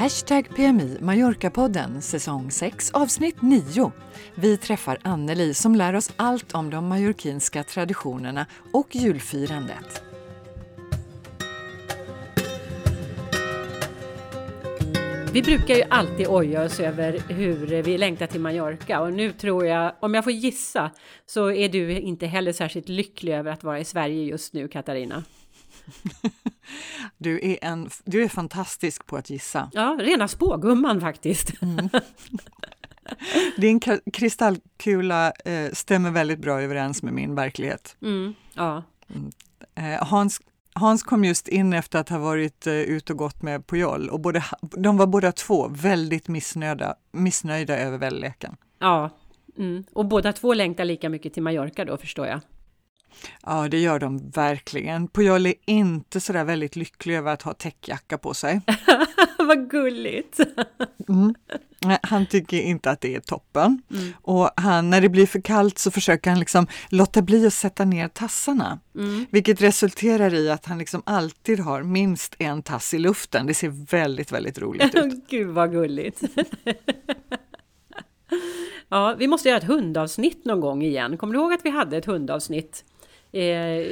Hashtag PMI Mallorca-podden säsong 6 avsnitt 9. Vi träffar Anneli som lär oss allt om de mallorquinska traditionerna och julfirandet. Vi brukar ju alltid oja oss över hur vi längtar till Mallorca och nu tror jag, om jag får gissa, så är du inte heller särskilt lycklig över att vara i Sverige just nu, Katarina. Du är, en, du är fantastisk på att gissa. Ja, rena spågumman faktiskt. Mm. Din kristallkula eh, stämmer väldigt bra överens med min verklighet. Mm, ja. Mm. Eh, Hans, Hans kom just in efter att ha varit eh, ute och gått med Pujol och både, de var båda två väldigt missnöjda, missnöjda över väderleken. Ja, mm. och båda två längtar lika mycket till Mallorca då förstår jag. Ja, det gör de verkligen. Pujol är inte så där väldigt lycklig över att ha täckjacka på sig. Vad gulligt! Mm. Han tycker inte att det är toppen. Mm. Och han, när det blir för kallt så försöker han liksom låta bli att sätta ner tassarna. Mm. Vilket resulterar i att han liksom alltid har minst en tass i luften. Det ser väldigt, väldigt roligt ut. Gud vad gulligt! ja, vi måste göra ett hundavsnitt någon gång igen. Kommer du ihåg att vi hade ett hundavsnitt? Eh,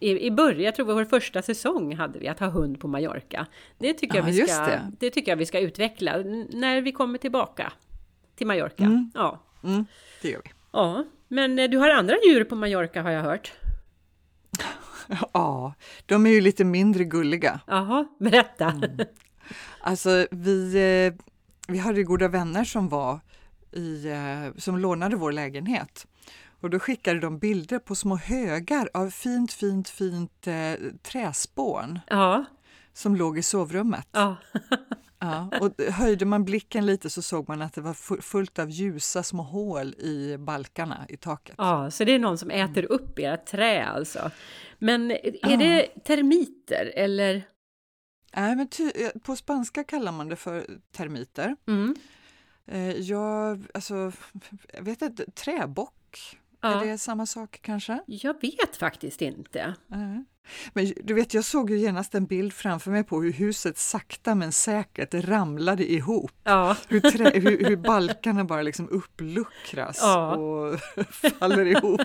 i, i början, jag tror vår första säsong hade vi att ha hund på Mallorca. Det tycker, ja, jag, vi ska, det. det. tycker jag vi ska utveckla när vi kommer tillbaka till Mallorca. Mm. Ja. Mm, det gör vi. Ja, men eh, du har andra djur på Mallorca har jag hört. Ja, de är ju lite mindre gulliga. Jaha, berätta. Mm. Alltså, vi, eh, vi hade goda vänner som var i, som lånade vår lägenhet. Och då skickade de bilder på små högar av fint, fint, fint eh, träspån. Ja. Som låg i sovrummet. Ja. ja. Och höjde man blicken lite så såg man att det var fullt av ljusa små hål i balkarna i taket. Ja, så det är någon som äter upp era trä alltså. Men är ja. det termiter eller? Nej, men eh, på spanska kallar man det för termiter. Mm. Eh, jag, alltså, jag vet inte, träbock Ja. Är det samma sak kanske? Jag vet faktiskt inte. Mm. Men du vet, jag såg ju genast en bild framför mig på hur huset sakta men säkert ramlade ihop. Ja. Hur, trä, hur, hur balkarna bara liksom uppluckras ja. och faller ihop.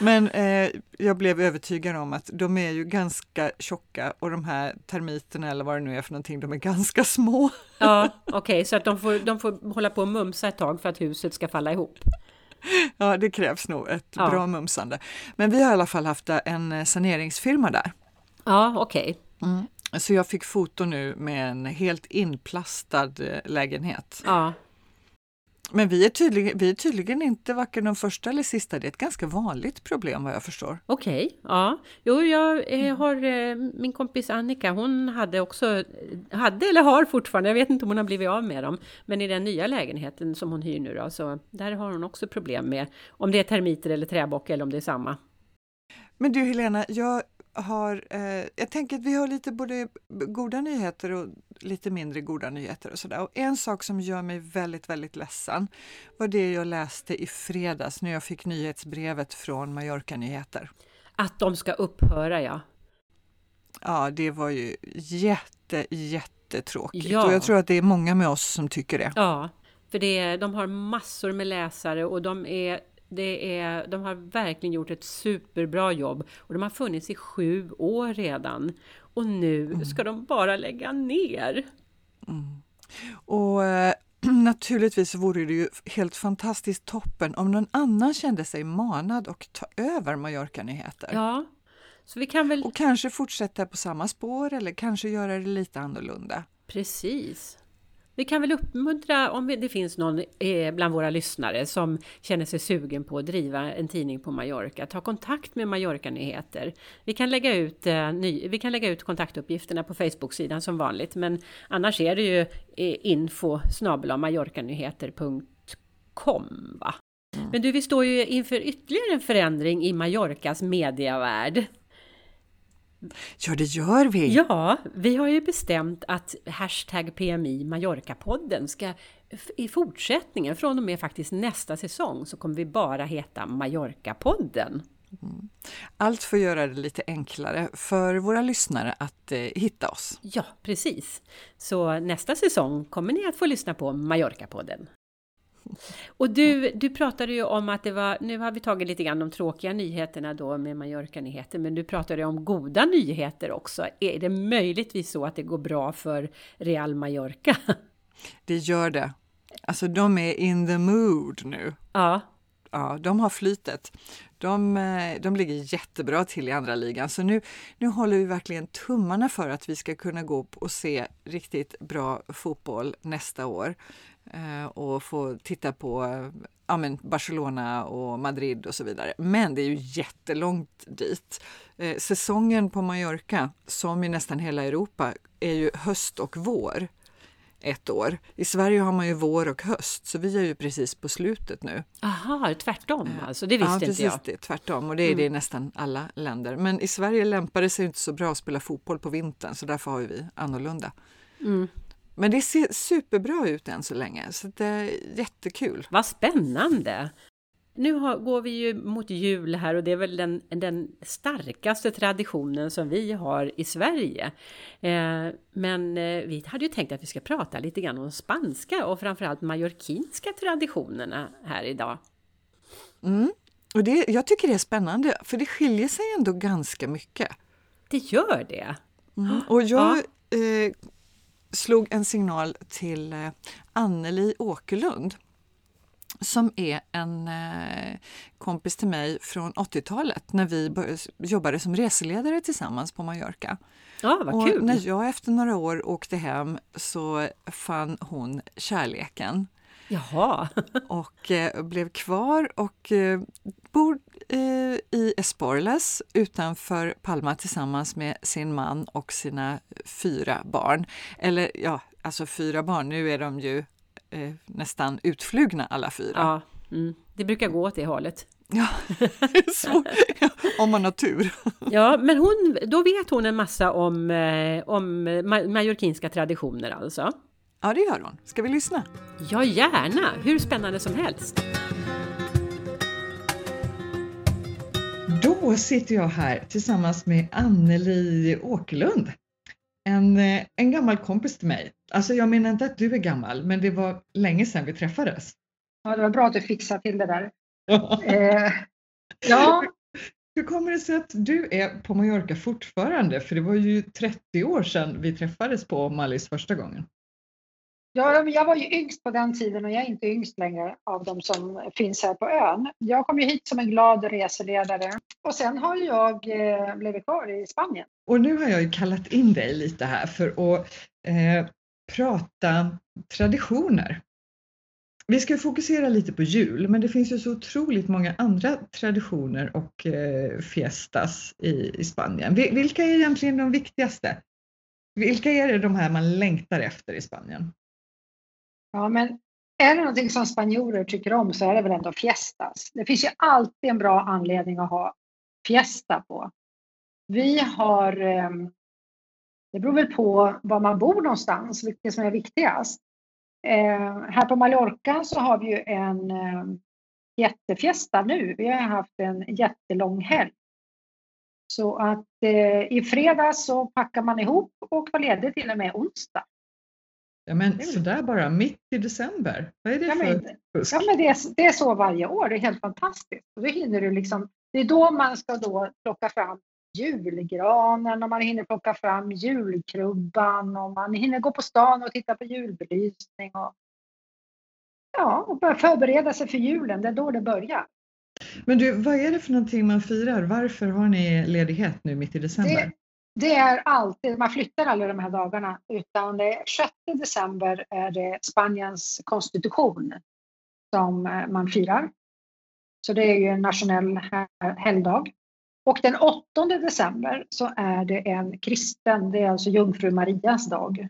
Men eh, jag blev övertygad om att de är ju ganska tjocka och de här termiterna eller vad det nu är för någonting, de är ganska små. Ja, okej, okay, så att de får, de får hålla på och mumsa ett tag för att huset ska falla ihop. ja, det krävs nog ett ja. bra mumsande. Men vi har i alla fall haft en saneringsfirma där. Ja, okej. Okay. Mm. Så jag fick foto nu med en helt inplastad eh, lägenhet. Ja. Men vi är, tydligen, vi är tydligen inte varken de första eller sista. Det är ett ganska vanligt problem vad jag förstår. Okej, okay, ja. Jo, jag eh, har eh, min kompis Annika, hon hade också, hade eller har fortfarande, jag vet inte om hon har blivit av med dem, men i den nya lägenheten som hon hyr nu då, så där har hon också problem med om det är termiter eller träbock eller om det är samma. Men du Helena, jag har, eh, jag tänker att vi har lite både goda nyheter och lite mindre goda nyheter och sådär. Och en sak som gör mig väldigt, väldigt ledsen var det jag läste i fredags när jag fick nyhetsbrevet från Mallorca Nyheter. Att de ska upphöra, ja. Ja, det var ju jätte, jättetråkigt. Ja. Och jag tror att det är många med oss som tycker det. Ja, för det de har massor med läsare och de är det är, de har verkligen gjort ett superbra jobb och de har funnits i sju år redan. Och nu mm. ska de bara lägga ner. Mm. Och eh, naturligtvis vore det ju helt fantastiskt toppen om någon annan kände sig manad att ta över Mallorca-nyheter. Ja, så vi kan väl... Och kanske fortsätta på samma spår eller kanske göra det lite annorlunda. Precis. Vi kan väl uppmuntra om det finns någon eh, bland våra lyssnare som känner sig sugen på att driva en tidning på Mallorca. Ta kontakt med Mallorca Nyheter. Vi kan lägga ut, eh, vi kan lägga ut kontaktuppgifterna på Facebook-sidan som vanligt, men annars är det ju eh, info mallorcanyheter.com va? Mm. Men du, vi står ju inför ytterligare en förändring i Mallorcas mediavärld. Ja, det gör vi! Ja, vi har ju bestämt att hashtag PMI Mallorca-podden ska i fortsättningen, från och med faktiskt nästa säsong, så kommer vi bara heta Mallorca-podden. Mm. Allt för att göra det lite enklare för våra lyssnare att eh, hitta oss. Ja, precis. Så nästa säsong kommer ni att få lyssna på Mallorca-podden. Och du, du pratade ju om att det var, nu har vi tagit lite grann de tråkiga nyheterna då med Mallorca-nyheter, men du pratade om goda nyheter också. Är det möjligtvis så att det går bra för Real Mallorca? Det gör det. Alltså de är in the mood nu. Ja. Ja, de har flytet. De, eh, de ligger jättebra till i andra ligan, så nu, nu håller vi verkligen tummarna för att vi ska kunna gå och se riktigt bra fotboll nästa år och få titta på ja, men Barcelona och Madrid och så vidare. Men det är ju jättelångt dit. Eh, säsongen på Mallorca, som i nästan hela Europa, är ju höst och vår ett år. I Sverige har man ju vår och höst, så vi är ju precis på slutet nu. Aha, tvärtom alltså, det visste ja, precis, inte jag. Det, tvärtom, och det är mm. det i nästan alla länder. Men i Sverige lämpar det sig inte så bra att spela fotboll på vintern, så därför har vi annorlunda. Mm. Men det ser superbra ut än så länge, så det är jättekul. Vad spännande! Nu har, går vi ju mot jul här och det är väl den, den starkaste traditionen som vi har i Sverige. Eh, men eh, vi hade ju tänkt att vi ska prata lite grann om spanska och framförallt mallorquinska traditionerna här idag. Mm. Och det, jag tycker det är spännande, för det skiljer sig ändå ganska mycket. Det gör det! Mm. Och jag ja. eh, slog en signal till eh, Anneli Åkerlund som är en eh, kompis till mig från 80-talet när vi jobbade som reseledare tillsammans på Mallorca. Ja, vad och kul! När jag efter några år åkte hem så fann hon kärleken. Jaha! och eh, blev kvar och bor i Esporles utanför Palma tillsammans med sin man och sina fyra barn. Eller ja, alltså fyra barn, nu är de ju eh, nästan utflugna alla fyra. Ja, mm. det brukar gå åt det hållet. Ja, så, om man har tur. Ja, men hon, då vet hon en massa om, eh, om mallorquinska traditioner alltså. Ja, det gör hon. Ska vi lyssna? Ja, gärna! Hur spännande som helst. Då sitter jag här tillsammans med Anneli Åkerlund en, eh, en gammal kompis till mig. Alltså jag menar inte att du är gammal, men det var länge sedan vi träffades. Ja, det var bra att du fixade till det där. eh, ja. Hur kommer det sig att du är på Mallorca fortfarande? För det var ju 30 år sedan vi träffades på Mallis första gången. Ja, jag var ju yngst på den tiden och jag är inte yngst längre av de som finns här på ön. Jag kom ju hit som en glad reseledare och sen har jag eh, blivit kvar i Spanien. Och nu har jag ju kallat in dig lite här för att eh, prata traditioner. Vi ska fokusera lite på jul, men det finns ju så otroligt många andra traditioner och eh, fiestas i, i Spanien. Vilka är egentligen de viktigaste? Vilka är det de här man längtar efter i Spanien? Ja, men är det någonting som spanjorer tycker om så är det väl ändå fiestas. Det finns ju alltid en bra anledning att ha fiesta på. Vi har, ehm, det beror väl på var man bor någonstans, vilket som är viktigast. Ehm, här på Mallorca så har vi ju en ehm, jättefiesta nu. Vi har haft en jättelång helg. Så att eh, i fredags så packar man ihop och var ledig till och med onsdag. Ja men sådär bara, mitt i december. Vad är det ja, för men, fusk? Ja men det är, det är så varje år, det är helt fantastiskt. Och då hinner du liksom, det är då man ska då plocka fram julgranen och man hinner plocka fram julkrubban och man hinner gå på stan och titta på julbelysning och ja, och börja förbereda sig för julen. Det är då det börjar. Men du, vad är det för någonting man firar? Varför har ni ledighet nu mitt i december? Det, det är alltid, man flyttar aldrig de här dagarna, utan det 6 december är det Spaniens konstitution som eh, man firar. Så det är ju en nationell helgdag. Och den 8 december så är det en kristen, det är alltså jungfru Marias dag.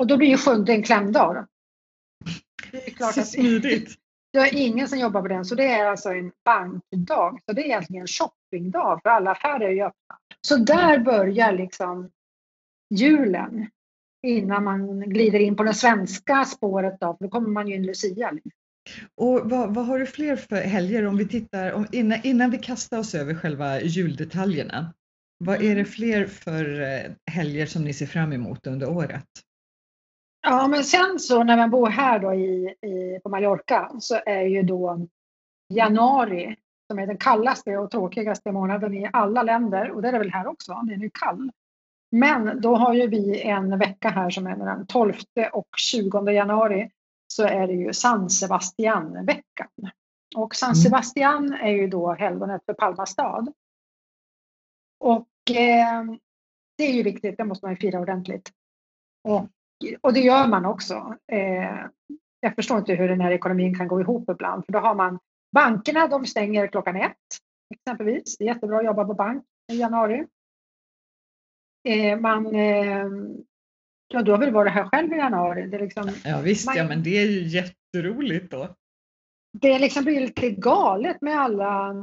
Och då blir ju sjunde en klämdag. Det är klart så smidigt. Det är ingen som jobbar på den, så det är alltså en bankdag. Så det är egentligen en shoppingdag, för alla affärer är ju öppna. Så där börjar liksom julen innan man glider in på det svenska spåret då, för då kommer man ju in Lucia. Och vad, vad, har du fler för helger om vi tittar, om, innan, innan vi kastar oss över själva juldetaljerna? Vad är det mm. fler för eh, helger som ni ser fram emot under året? Ja, men sen så när man bor här då i, i, på Mallorca så är ju då januari som är den kallaste och tråkigaste månaden i alla länder och det är det väl här också, den är ju kall. Men då har ju vi en vecka här som är den 12 och 20 januari så är det ju San Sebastian-veckan. Och San mm. Sebastian är ju då helgonet för Palma stad. Och eh, det är ju viktigt, det måste man ju fira ordentligt. Och, och det gör man också. Eh, jag förstår inte hur den här ekonomin kan gå ihop ibland, för då har man bankerna, de stänger klockan ett exempelvis. Det är jättebra att jobba på bank i januari. Eh, man, eh, ja, du har väl varit här själv i januari? Det liksom, ja visst, man, ja, men det är ju jätteroligt då. Det liksom blir lite galet med alla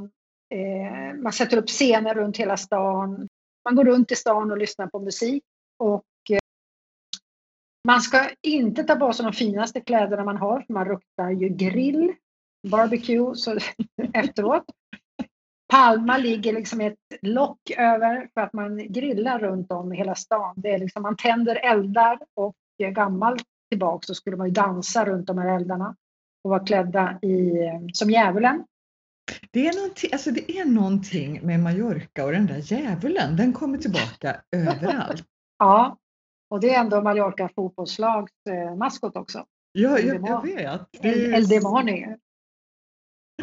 Eh, man sätter upp scener runt hela stan. Man går runt i stan och lyssnar på musik. Och, eh, man ska inte ta på sig de finaste kläderna man har, för man luktar ju grill, barbecue så, efteråt. Palma ligger liksom ett lock över för att man grillar runt om i hela stan. Det är liksom, man tänder eldar och gammalt tillbaks så skulle man ju dansa runt de här eldarna och vara klädda i, som djävulen. Det är, någonting, alltså det är någonting med Mallorca och den där djävulen, den kommer tillbaka överallt. Ja, och det är ändå Mallorca fotbollslags eh, maskot också. Ja, jag, jag vet. Det är... El Demoni.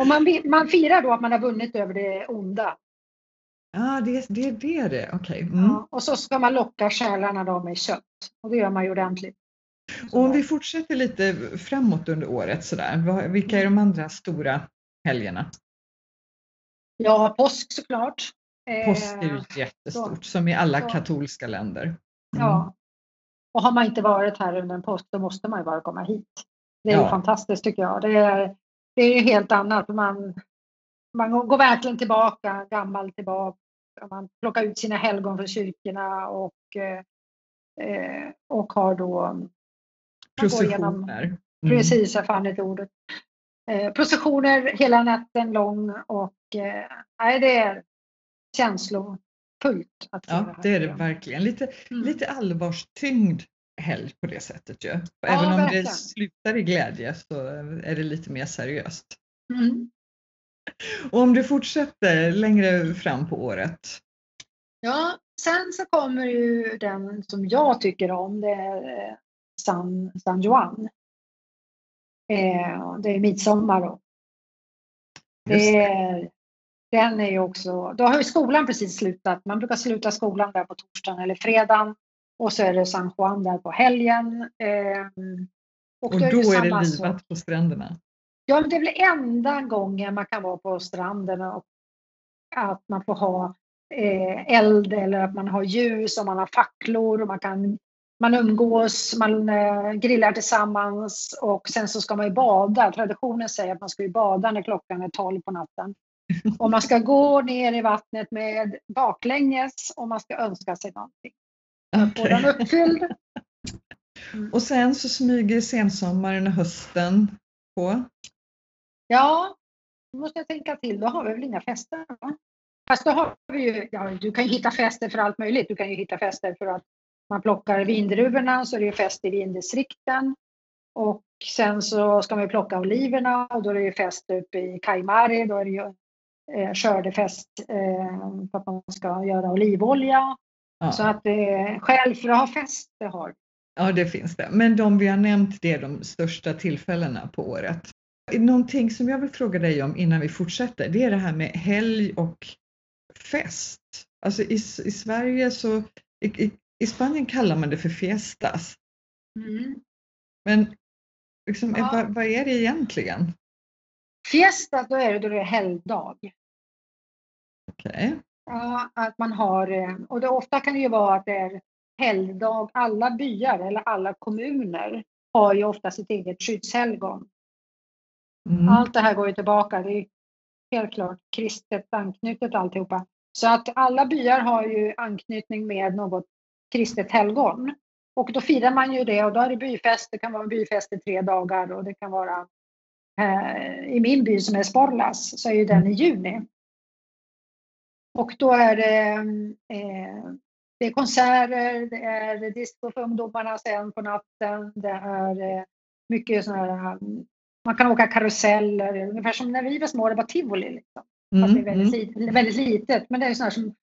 Och man, man firar då att man har vunnit över det onda. Ja, det, det, det är det, okej. Okay. Mm. Ja, och så ska man locka själarna då med kött. Och det gör man ju ordentligt. Och om vi fortsätter lite framåt under året sådär, vilka är de andra stora helgerna? Ja, påsk såklart. Påsk är ju eh, jättestort, så, som i alla så. katolska länder. Mm. Ja. Och har man inte varit här under en påsk, då måste man ju bara komma hit. Det är ja. fantastiskt tycker jag. Det är, det är helt annat. Man, man går verkligen tillbaka, gammal tillbaka. Man plockar ut sina helgon från kyrkorna och, eh, och har då... Processioner. Mm. Precis, jag fann inte ordet. Eh, processioner hela natten lång och eh, det är känslofullt. Att ja, det är det verkligen. Lite, mm. lite allvarstyngd helg på det sättet ju. Även ja, om verkligen. det slutar i glädje så är det lite mer seriöst. Mm. Och om du fortsätter längre fram på året? Ja, sen så kommer ju den som jag tycker om, det är eh, San, San Juan. Eh, det är midsommar då. Det är, den är ju också, då har ju skolan precis slutat. Man brukar sluta skolan där på torsdagen eller fredagen. Och så är det San Juan där på helgen. Eh, och, och då, är det, är det livat på stränderna? Ja, men det är väl enda gången man kan vara på stranden och att man får ha eh, eld eller att man har ljus och man har facklor och man kan man umgås, man eh, grillar tillsammans och sen så ska man ju bada. Traditionen säger att man ska ju bada när klockan är 12 på natten. Och man ska gå ner i vattnet med baklänges och man ska önska sig någonting. Okay. den uppfylld. Mm. Och sen så smyger sensommaren och hösten på? Ja, då måste jag tänka till. Då har vi väl inga fester? Va? Fast då har vi ju, ja, du kan ju hitta fester för allt möjligt. Du kan ju hitta fester för att man plockar vindruvorna så är det fest i vindistrikten. Och sen så ska man plocka oliverna och då är det fest uppe i Kaimari. Då är det ju eh, skördefest eh, för att man ska göra olivolja. Ja. Så att eh, skäl för att ha fest, det har Ja, det finns det. Men de vi har nämnt, det är de största tillfällena på året. Någonting som jag vill fråga dig om innan vi fortsätter, det är det här med helg och fest. Alltså i, i Sverige så, i, i Spanien kallar man det för fiestas. Mm. Men liksom, ja. vad, vad, är det egentligen? Fiesta, då är det, då det är helgdag. Okej. Okay. Ja, att man har, eh, och det ofta kan det ju vara att det är helgdag. Alla byar eller alla kommuner har ju ofta sitt eget skyddshelgon. Mm. Allt det här går ju tillbaka, det är helt klart kristet anknutet alltihopa. Så att alla byar har ju anknytning med något kristet helgon. Och då firar man ju det och då är det byfest. Det kan vara byfest i tre dagar och det kan vara eh, i min by som är Sporlas så är ju den i juni. Och då är det, eh, det är konserter, det är disco för ungdomarna sen på natten, det är eh, mycket sådana här, man kan åka karuseller, ungefär som när vi var små, det var tivoli. Liksom. Fast det är väldigt, mm. väldigt litet, men det är sådana som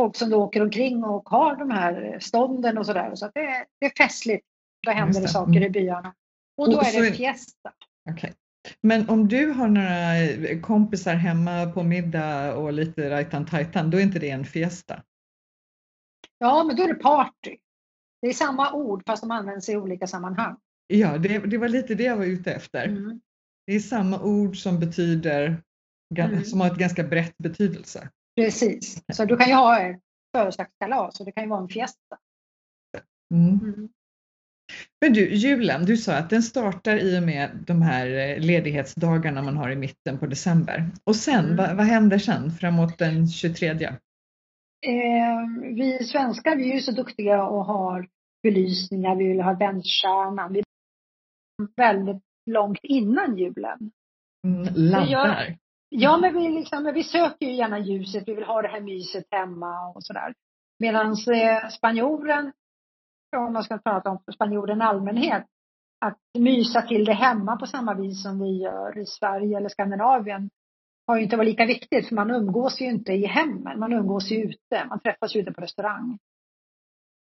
folk som då åker omkring och har de här stånden och sådär. Så, så det, det, är festligt. Då händer det saker i byarna. Och då och är det fiesta. Okay. Men om du har några kompisar hemma på middag och lite rajtan tajtan, då är inte det en fiesta? Ja, men då är det party. Det är samma ord fast de används i olika sammanhang. Ja, det, det var lite det jag var ute efter. Mm. Det är samma ord som betyder, mm. som har ett ganska brett betydelse. Precis, så du kan ju ha ett födelsedagskalas och det kan ju vara en fiesta. Mm. Mm. Men du, julen, du sa att den startar i och med de här eh, ledighetsdagarna man har i mitten på december. Och sen, mm. vad, vad händer sen framåt den 23? Eh, vi svenskar vi är ju så duktiga och har belysningar, vi vill ha adventsstjärnan. Vi väldigt långt innan julen. Mm, laddar. Ja, men vi, liksom, vi söker ju gärna ljuset, vi vill ha det här myset hemma och sådär. Medan eh, spanjoren om man ska prata om spanjoren i allmänhet, att mysa till det hemma på samma vis som vi gör i Sverige eller Skandinavien har ju inte varit lika viktigt för man umgås ju inte i hemmen, man umgås ju ute, man träffas ju ute på restaurang.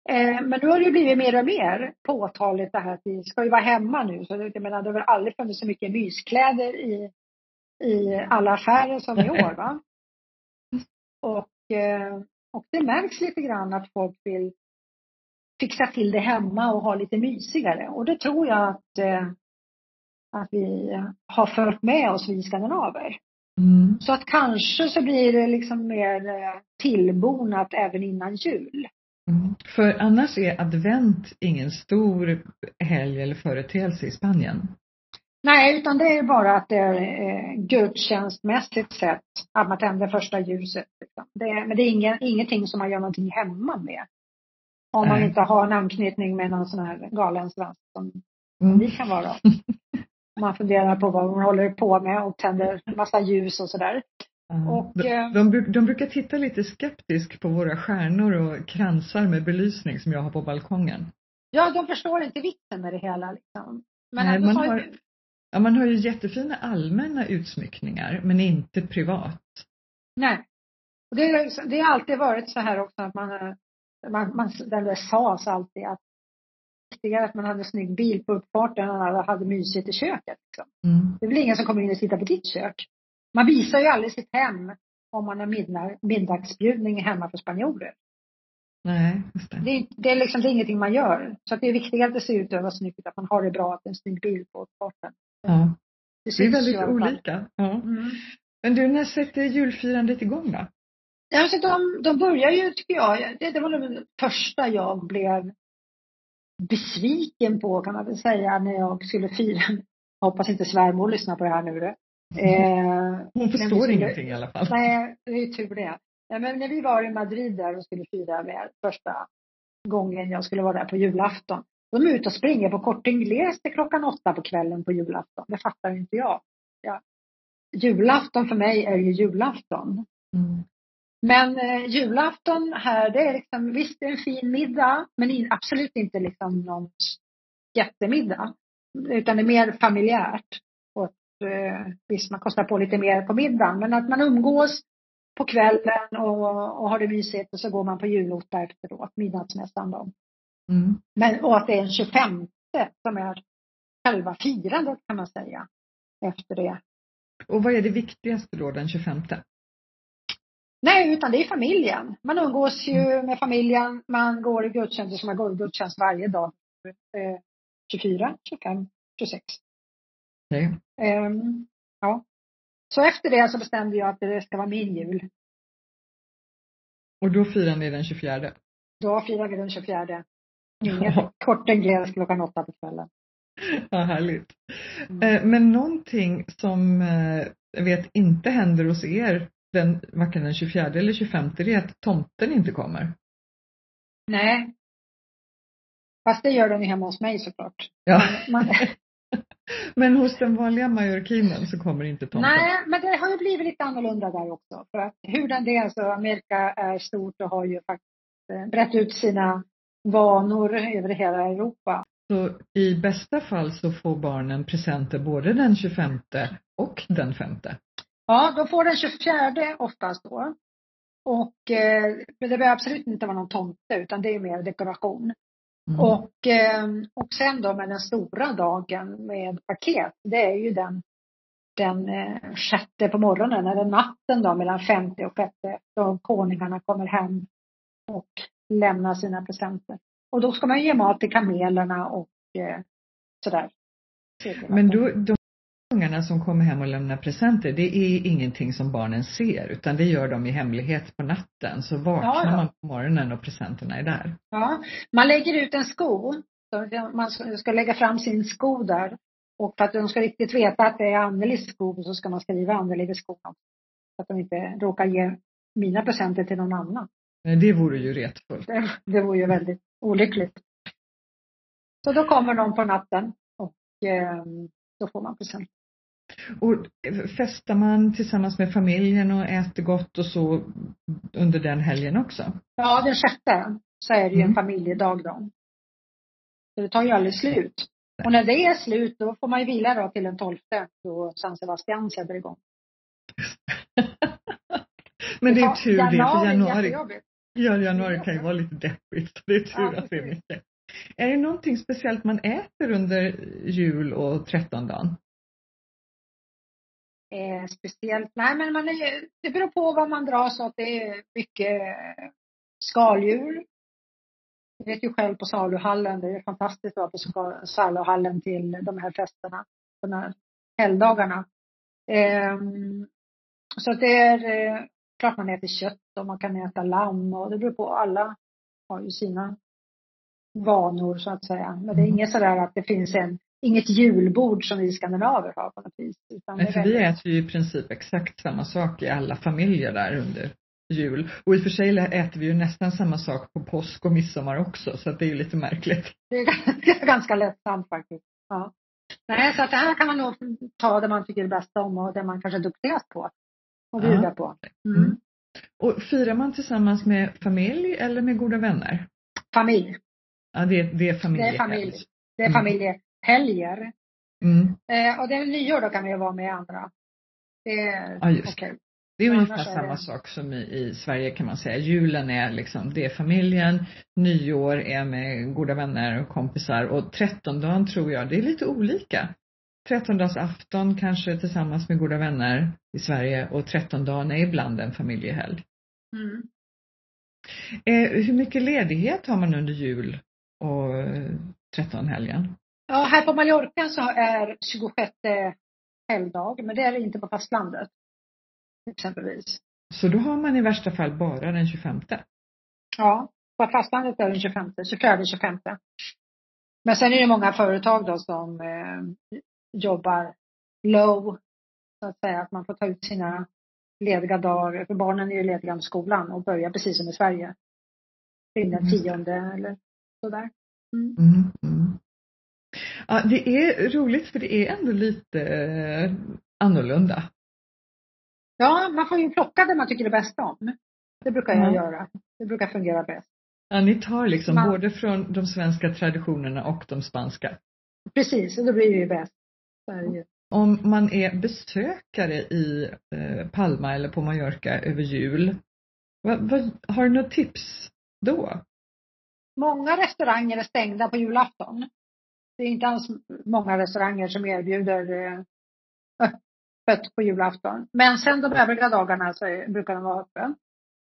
Eh, men nu har det ju blivit mer och mer påtagligt det här att vi ska ju vara hemma nu. Så jag menar, det har väl aldrig funnits så mycket myskläder i, i alla affärer som i år. Va? Och, eh, och det märks lite grann att folk vill fixa till det hemma och ha lite mysigare. Och det tror jag att, eh, att vi har fört med oss, vi skandinaver. Mm. Så att kanske så blir det liksom mer eh, tillbonat även innan jul. Mm. För annars är advent ingen stor helg eller företeelse i Spanien? Nej, utan det är bara att det är eh, gudstjänstmässigt sett att man tänder första ljuset. Liksom. Det, men det är ingen, ingenting som man gör någonting hemma med. Om man inte har en anknytning med någon sån här galen svensk som, mm. vi kan vara. man funderar på vad hon håller på med och tänder massa ljus och sådär. Och, de, eh, de, de, brukar titta lite skeptiskt på våra stjärnor och kransar med belysning som jag har på balkongen. Ja, de förstår inte vitsen med det hela. Liksom. Men Nej, man, har, ju... ja, man har ju jättefina allmänna utsmyckningar, men inte privat. Nej. Det, det har alltid varit så här också att man man, man, det sades alltid att viktigare att man hade en snygg bil på uppfarten än att man hade mysigt i köket. Liksom. Mm. Det är väl ingen som kommer in och tittar på ditt kök. Man visar ju aldrig sitt hem om man har middagsbjudning hemma för spanjorer. Nej, just det. Det, det, är liksom, det är ingenting man gör. Så att det är viktigare att det ser ut och vara snyggt, att man har det bra, att det är en snygg bil på uppfarten. Ja. Det, det är väldigt olika. Ja. Mm. Men du, när sätter julfirandet igång då? Alltså de, de börjar ju, tycker jag, det, det var det första jag blev besviken på kan man väl säga när jag skulle fira. Jag hoppas inte svärmor lyssnar på det här nu. Det. Eh, Hon förstår skulle, ingenting i alla fall. Nej, det är tur det. Ja, men när vi var i Madrid där och skulle fira med första gången jag skulle vara där på julafton. De är ute och springer på kort ingles till klockan åtta på kvällen på julafton. Det fattar inte jag. Ja. Julafton för mig är ju julafton. Mm. Men eh, julafton här, det är liksom, visst det är en fin middag, men in, absolut inte liksom någon jättemiddag. Utan det är mer familjärt. Och, eh, visst, man kostar på lite mer på middagen, men att man umgås på kvällen och, och har det mysigt och så går man på julotta efteråt, middagsmässan då. Mm. Men, och att det är en 25 som är själva firandet kan man säga, efter det. Och vad är det viktigaste då den 25? Nej, utan det är familjen. Man umgås ju mm. med familjen, man går i gudstjänst, man går i gudstjänst varje dag. Eh, 24, 25, 26. Nej. Um, ja. Så efter det så bestämde jag att det ska vara min jul. Och då firar ni den 24? Då firar vi den 24. Inget ja. korten gläds klockan åtta på kvällen. Ja, härligt. Mm. Eh, men någonting som eh, jag vet inte händer hos er den, varken den 24 eller 25, det är att tomten inte kommer. Nej. Fast det gör den ju hemma hos mig såklart. Ja. Man, Men hos den vanliga majorkinen så kommer inte tomten? Nej, men det har ju blivit lite annorlunda där också. För att hur den är så, Amerika är stort och har ju faktiskt eh, brett ut sina vanor över hela Europa. Så i bästa fall så får barnen presenter både den 25 och den 5? Ja, de får den 24 oftast då. Och eh, det behöver absolut inte vara någon tomte utan det är mer dekoration. Mm. Och, eh, och sen då med den stora dagen med paket, det är ju den, den eh, sjätte på morgonen, eller natten då mellan femte och sjätte, då konungarna kommer hem och lämnar sina presenter. Och då ska man ge mat till kamelerna och eh, sådär. Men då, de ungarna som kommer hem och lämnar presenter, det är ingenting som barnen ser utan det gör de i hemlighet på natten. Så vaknar ja, man på morgonen och presenterna är där. Ja, man lägger ut en sko. Man ska lägga fram sin sko där. Och för att de ska riktigt veta att det är Annelies sko så ska man skriva Anneli vid skon. Så att de inte råkar ge mina presenter till någon annan. Det vore ju retfullt. Det, det vore ju väldigt olyckligt. Så då kommer de på natten och eh, då får man present. Och festar man tillsammans med familjen och äter gott och så under den helgen också? Ja, den sjätte så är det ju mm. en familjedag då. Så det tar ju aldrig slut. Och när det är slut då får man ju vila då till den tolfte då San Sebastian sätter igång. Men det är tur det, för januari, ja, januari kan ju vara lite deppigt. Det är tur ja, att det är mycket. Är det någonting speciellt man äter under jul och trettondagen? Eh, speciellt, nej men man är, det beror på vad man dras åt. Det är mycket skaldjur. Jag vet ju själv på saluhallen, det är fantastiskt att vara på saluhallen till de här festerna, de här helgdagarna. Eh, så det är eh, klart man äter kött och man kan äta lamm och det beror på, alla har ju sina vanor så att säga. Men det är mm. inget sådär att det finns en, inget julbord som vi skandinaver har på något vis. Utan Nej, för vi äter ju i princip exakt samma sak i alla familjer där under jul. Och i och för sig äter vi ju nästan samma sak på påsk och midsommar också så att det är ju lite märkligt. Det är ganska lättsamt faktiskt. Ja. Nej, så att det här kan man nog ta det man tycker är bäst om och det man kanske är duktigast på. Och bjuda på. Mm. Mm. Och firar man tillsammans med familj eller med goda vänner? Familj. Ja, det, det är familjehelg. Det är familj. Det är mm. Familjehelger. Mm. Eh, och det är nyår då kan vi vara med andra. Det är ja, just okay. Det är ungefär samma det... sak som i, i, Sverige kan man säga. Julen är liksom, det är familjen, nyår är med goda vänner och kompisar och trettondagen tror jag, det är lite olika. Trettondagsafton kanske tillsammans med goda vänner i Sverige och trettondagen är ibland en familjehelg. Mm. Eh, hur mycket ledighet har man under jul och trettonhelgen? Ja, här på Mallorca så är 26 helgdag, men det är det inte på fastlandet. Exempelvis. Så då har man i värsta fall bara den 25? Ja, på fastlandet är det den 25, 24, 25. Men sen är det många företag då som eh, jobbar low, så att säga, att man får ta ut sina lediga dagar, för barnen är ju lediga med skolan och börjar precis som i Sverige. Till den mm. tionde eller sådär. Mm. Mm, mm. Ja, det är roligt för det är ändå lite eh, annorlunda. Ja, man får ju plocka det man tycker är bäst om. Det brukar jag göra. Det brukar fungera bäst. Ja, ni tar liksom man... både från de svenska traditionerna och de spanska. Precis, och då blir det ju bäst. Om man är besökare i eh, Palma eller på Mallorca över jul, vad, vad, har du några tips då? Många restauranger är stängda på julafton. Det är inte alls många restauranger som erbjuder eh, öppet på julafton. Men sen de övriga dagarna så brukar de vara öppna.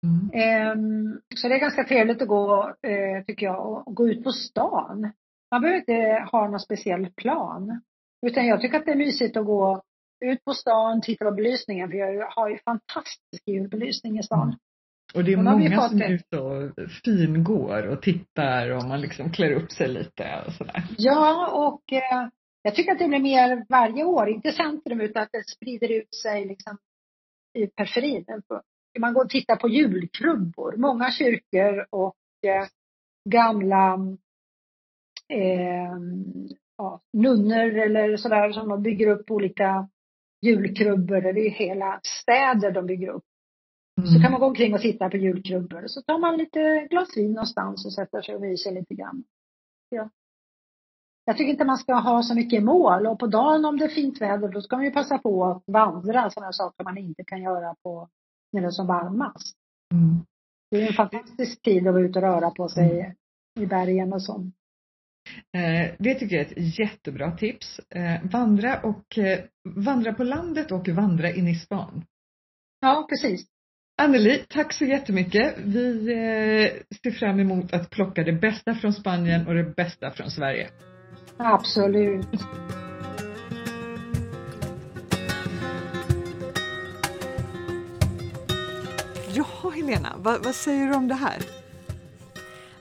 Mm. Ehm, så det är ganska trevligt att gå, eh, tycker jag, och gå ut på stan. Man behöver inte ha någon speciell plan. Utan jag tycker att det är mysigt att gå ut på stan, titta på belysningen, för jag har ju fantastisk julbelysning i stan. Och det är många som är ute och fingår och tittar och man liksom klär upp sig lite och sådär. Ja, och eh, jag tycker att det blir mer varje år, inte centrum utan att det sprider ut sig liksom i periferin. Man går och tittar på julkrubbor, många kyrkor och eh, gamla eh, ja, nunnor eller sådär som de bygger upp olika julkrubbor. Det är hela städer de bygger upp. Mm. Så kan man gå omkring och titta på julkrubbor. Så tar man lite glas vin någonstans och sätter sig och myser lite grann. Ja. Jag tycker inte man ska ha så mycket mål och på dagen om det är fint väder då ska man ju passa på att vandra, sådana saker man inte kan göra på när det är som varmast. Mm. Det är en fantastisk tid att vara ute och röra på sig mm. i bergen och så. Eh, det tycker jag är ett jättebra tips. Eh, vandra och eh, vandra på landet och vandra in i stan. Ja, precis. Anneli, tack så jättemycket. Vi ser fram emot att plocka det bästa från Spanien och det bästa från Sverige. Absolut. Jaha Helena, vad, vad säger du om det här?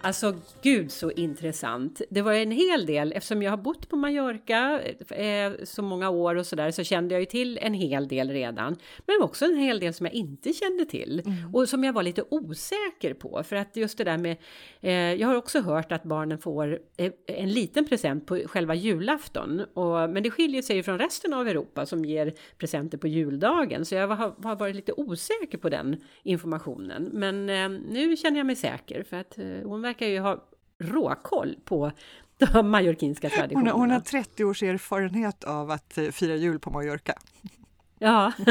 Alltså gud så intressant. Det var en hel del, eftersom jag har bott på Mallorca eh, så många år och sådär så kände jag ju till en hel del redan. Men också en hel del som jag inte kände till mm. och som jag var lite osäker på. För att just det där med, eh, jag har också hört att barnen får eh, en liten present på själva julafton. Och, men det skiljer sig från resten av Europa som ger presenter på juldagen. Så jag har, har varit lite osäker på den informationen. Men eh, nu känner jag mig säker för att eh, hon verkar ju ha råkoll på de mallorquinska traditionerna. Hon, hon har 30 års erfarenhet av att eh, fira jul på Mallorca. Ja.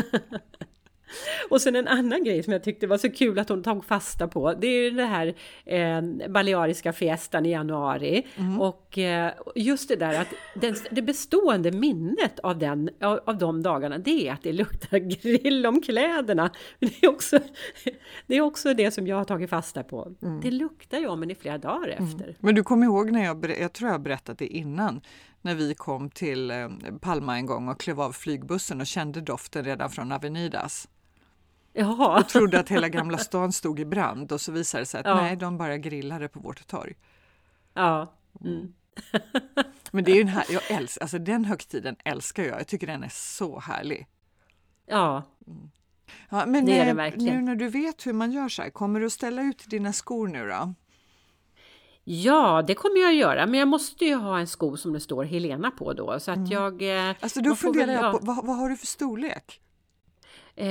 Och sen en annan grej som jag tyckte var så kul att hon tog fasta på. Det är ju det här eh, baleariska fiestan i januari. Mm. Och eh, just det där att den, det bestående minnet av, den, av, av de dagarna det är att det luktar grill om kläderna. Det är också det, är också det som jag har tagit fasta på. Mm. Det luktar ju om en i flera dagar mm. efter. Mm. Men du kommer ihåg när jag, jag tror jag berättat det innan, när vi kom till eh, Palma en gång och klev av flygbussen och kände doften redan från Avenidas. Jaha. Och trodde att hela Gamla stan stod i brand och så visade det sig att ja. nej, de bara grillade på vårt torg. Ja. Mm. Men det är ju den här, jag älskar, alltså den högtiden älskar jag. Jag tycker den är så härlig. Ja. Mm. ja men det är det verkligen. nu när du vet hur man gör så här, kommer du att ställa ut dina skor nu då? Ja, det kommer jag att göra, men jag måste ju ha en sko som det står Helena på då. Så att mm. jag... Eh, alltså då funderar jag på, vad, vad har du för storlek? Eh,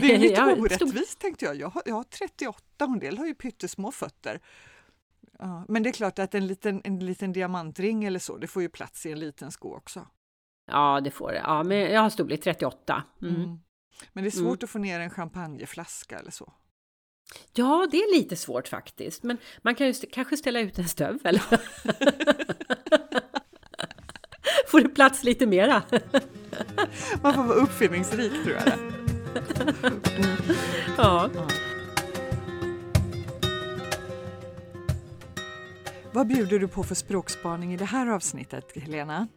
det är lite ja, orättvist stor... tänkte jag. Jag har, jag har 38 och en del har ju pyttesmå fötter. Ja, men det är klart att en liten, en liten diamantring eller så, det får ju plats i en liten sko också. Ja, det får det. Ja, men jag har storlek 38. Mm. Mm. Men det är svårt mm. att få ner en champagneflaska eller så. Ja, det är lite svårt faktiskt, men man kan ju kanske ställa ut en stövel. får du plats lite mera? man får vara uppfinningsrik tror jag. ja. Vad bjuder du på för språkspaning i det här avsnittet, Helena?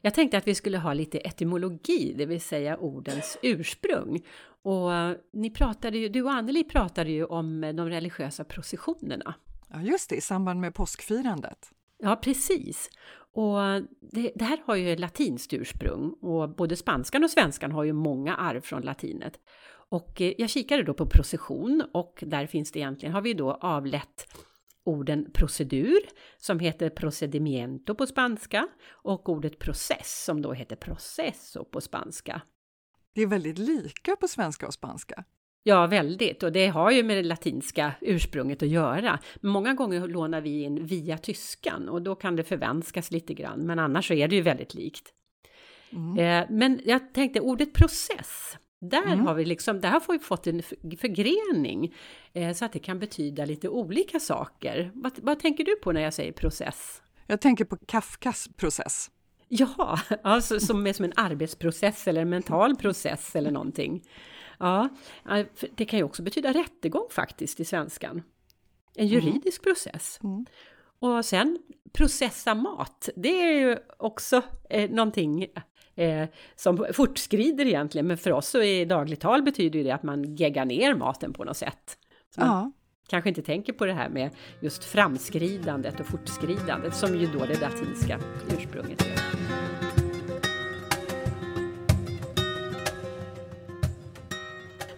Jag tänkte att vi skulle ha lite etymologi, det vill säga ordens ursprung. Och ni pratade ju, du och Anneli pratade ju om de religiösa processionerna. Ja, just det, i samband med påskfirandet. Ja, precis. Och det, det, här har ju latinskt ursprung och både spanskan och svenskan har ju många arv från latinet. Och eh, jag kikade då på procession och där finns det egentligen, har vi då avlett orden procedur som heter procedimiento på spanska och ordet process som då heter processo på spanska. Det är väldigt lika på svenska och spanska. Ja, väldigt. Och det har ju med det latinska ursprunget att göra. Många gånger lånar vi in via tyskan och då kan det förvanskas lite grann. Men annars så är det ju väldigt likt. Mm. Eh, men jag tänkte ordet process. Där mm. har vi liksom, där har vi fått en förgrening eh, så att det kan betyda lite olika saker. Vad, vad tänker du på när jag säger process? Jag tänker på Kafkas process. Ja, alltså som är som en arbetsprocess eller en mental process eller någonting. Ja, det kan ju också betyda rättegång faktiskt i svenskan. En mm. juridisk mm. process. Mm. Och sen processa mat, det är ju också eh, någonting eh, som fortskrider egentligen, men för oss så i dagligt tal betyder det att man geggar ner maten på något sätt. Så ja. kanske inte tänker på det här med just framskridandet och fortskridandet som ju då det latinska ursprunget är.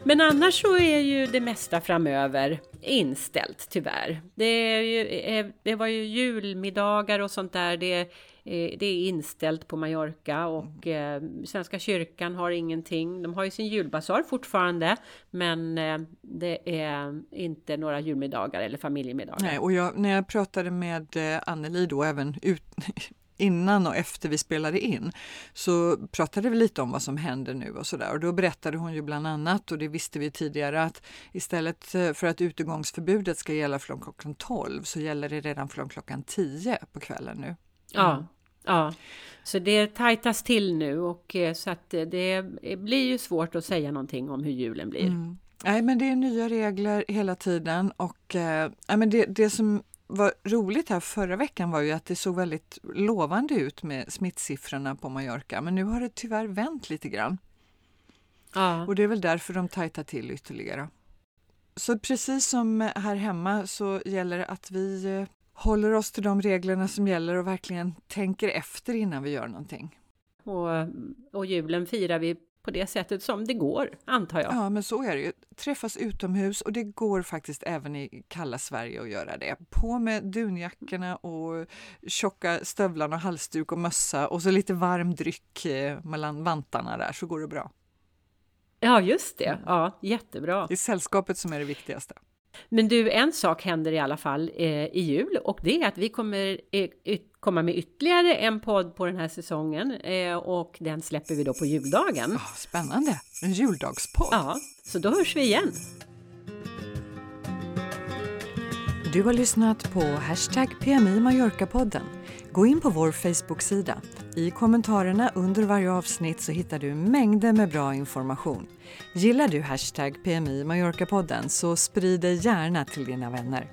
Men annars så är ju det mesta framöver inställt tyvärr. Det, är ju, eh, det var ju julmiddagar och sånt där. Det, eh, det är inställt på Mallorca och mm. Svenska kyrkan har ingenting. De har ju sin julbasar fortfarande men det är inte några julmiddagar eller familjemiddagar. Nej, och jag, när jag pratade med Anneli då även ut, innan och efter vi spelade in så pratade vi lite om vad som händer nu och sådär. Och då berättade hon ju bland annat, och det visste vi tidigare, att istället eh, för att utegångsförbudet ska gälla från klockan 12 så gäller det redan från klockan 10 på kvällen nu. Ja, ja. Så det tajtas till nu och eh, så att eh, det blir ju svårt att säga någonting om hur julen blir. Mm. Nej, men det är nya regler hela tiden och eh, men det, det som var roligt här förra veckan var ju att det såg väldigt lovande ut med smittsiffrorna på Mallorca, men nu har det tyvärr vänt lite grann. Ja. Och det är väl därför de tajtar till ytterligare. Så precis som här hemma så gäller det att vi eh, håller oss till de reglerna som gäller och verkligen tänker efter innan vi gör någonting. Och, och julen firar vi på det sättet som det går, antar jag. Ja, men så är det ju. Träffas utomhus och det går faktiskt även i kalla Sverige att göra det. På med dunjackorna och tjocka stövlarna och halsduk och mössa och så lite varm dryck eh, mellan vantarna där så går det bra. Ja, just det. Ja, jättebra. Det är sällskapet som är det viktigaste. Men du, en sak händer i alla fall eh, i jul och det är att vi kommer eh, komma med ytterligare en podd på den här säsongen eh, och den släpper vi då på juldagen. Oh, spännande! En juldagspodd. Ja, så då hörs vi igen. Du har lyssnat på Hashtag PMI Mallorca-podden. Gå in på vår Facebook-sida. I kommentarerna under varje avsnitt så hittar du mängder med bra information. Gillar du hashtag PMI Mallorca-podden så sprid det gärna till dina vänner.